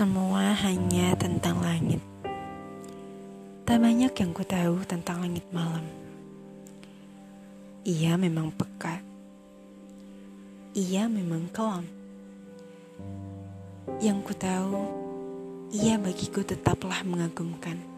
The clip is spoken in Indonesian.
Semua hanya tentang langit. Tak banyak yang ku tahu tentang langit malam. Ia memang peka. Ia memang kelam. Yang ku tahu, ia bagiku tetaplah mengagumkan.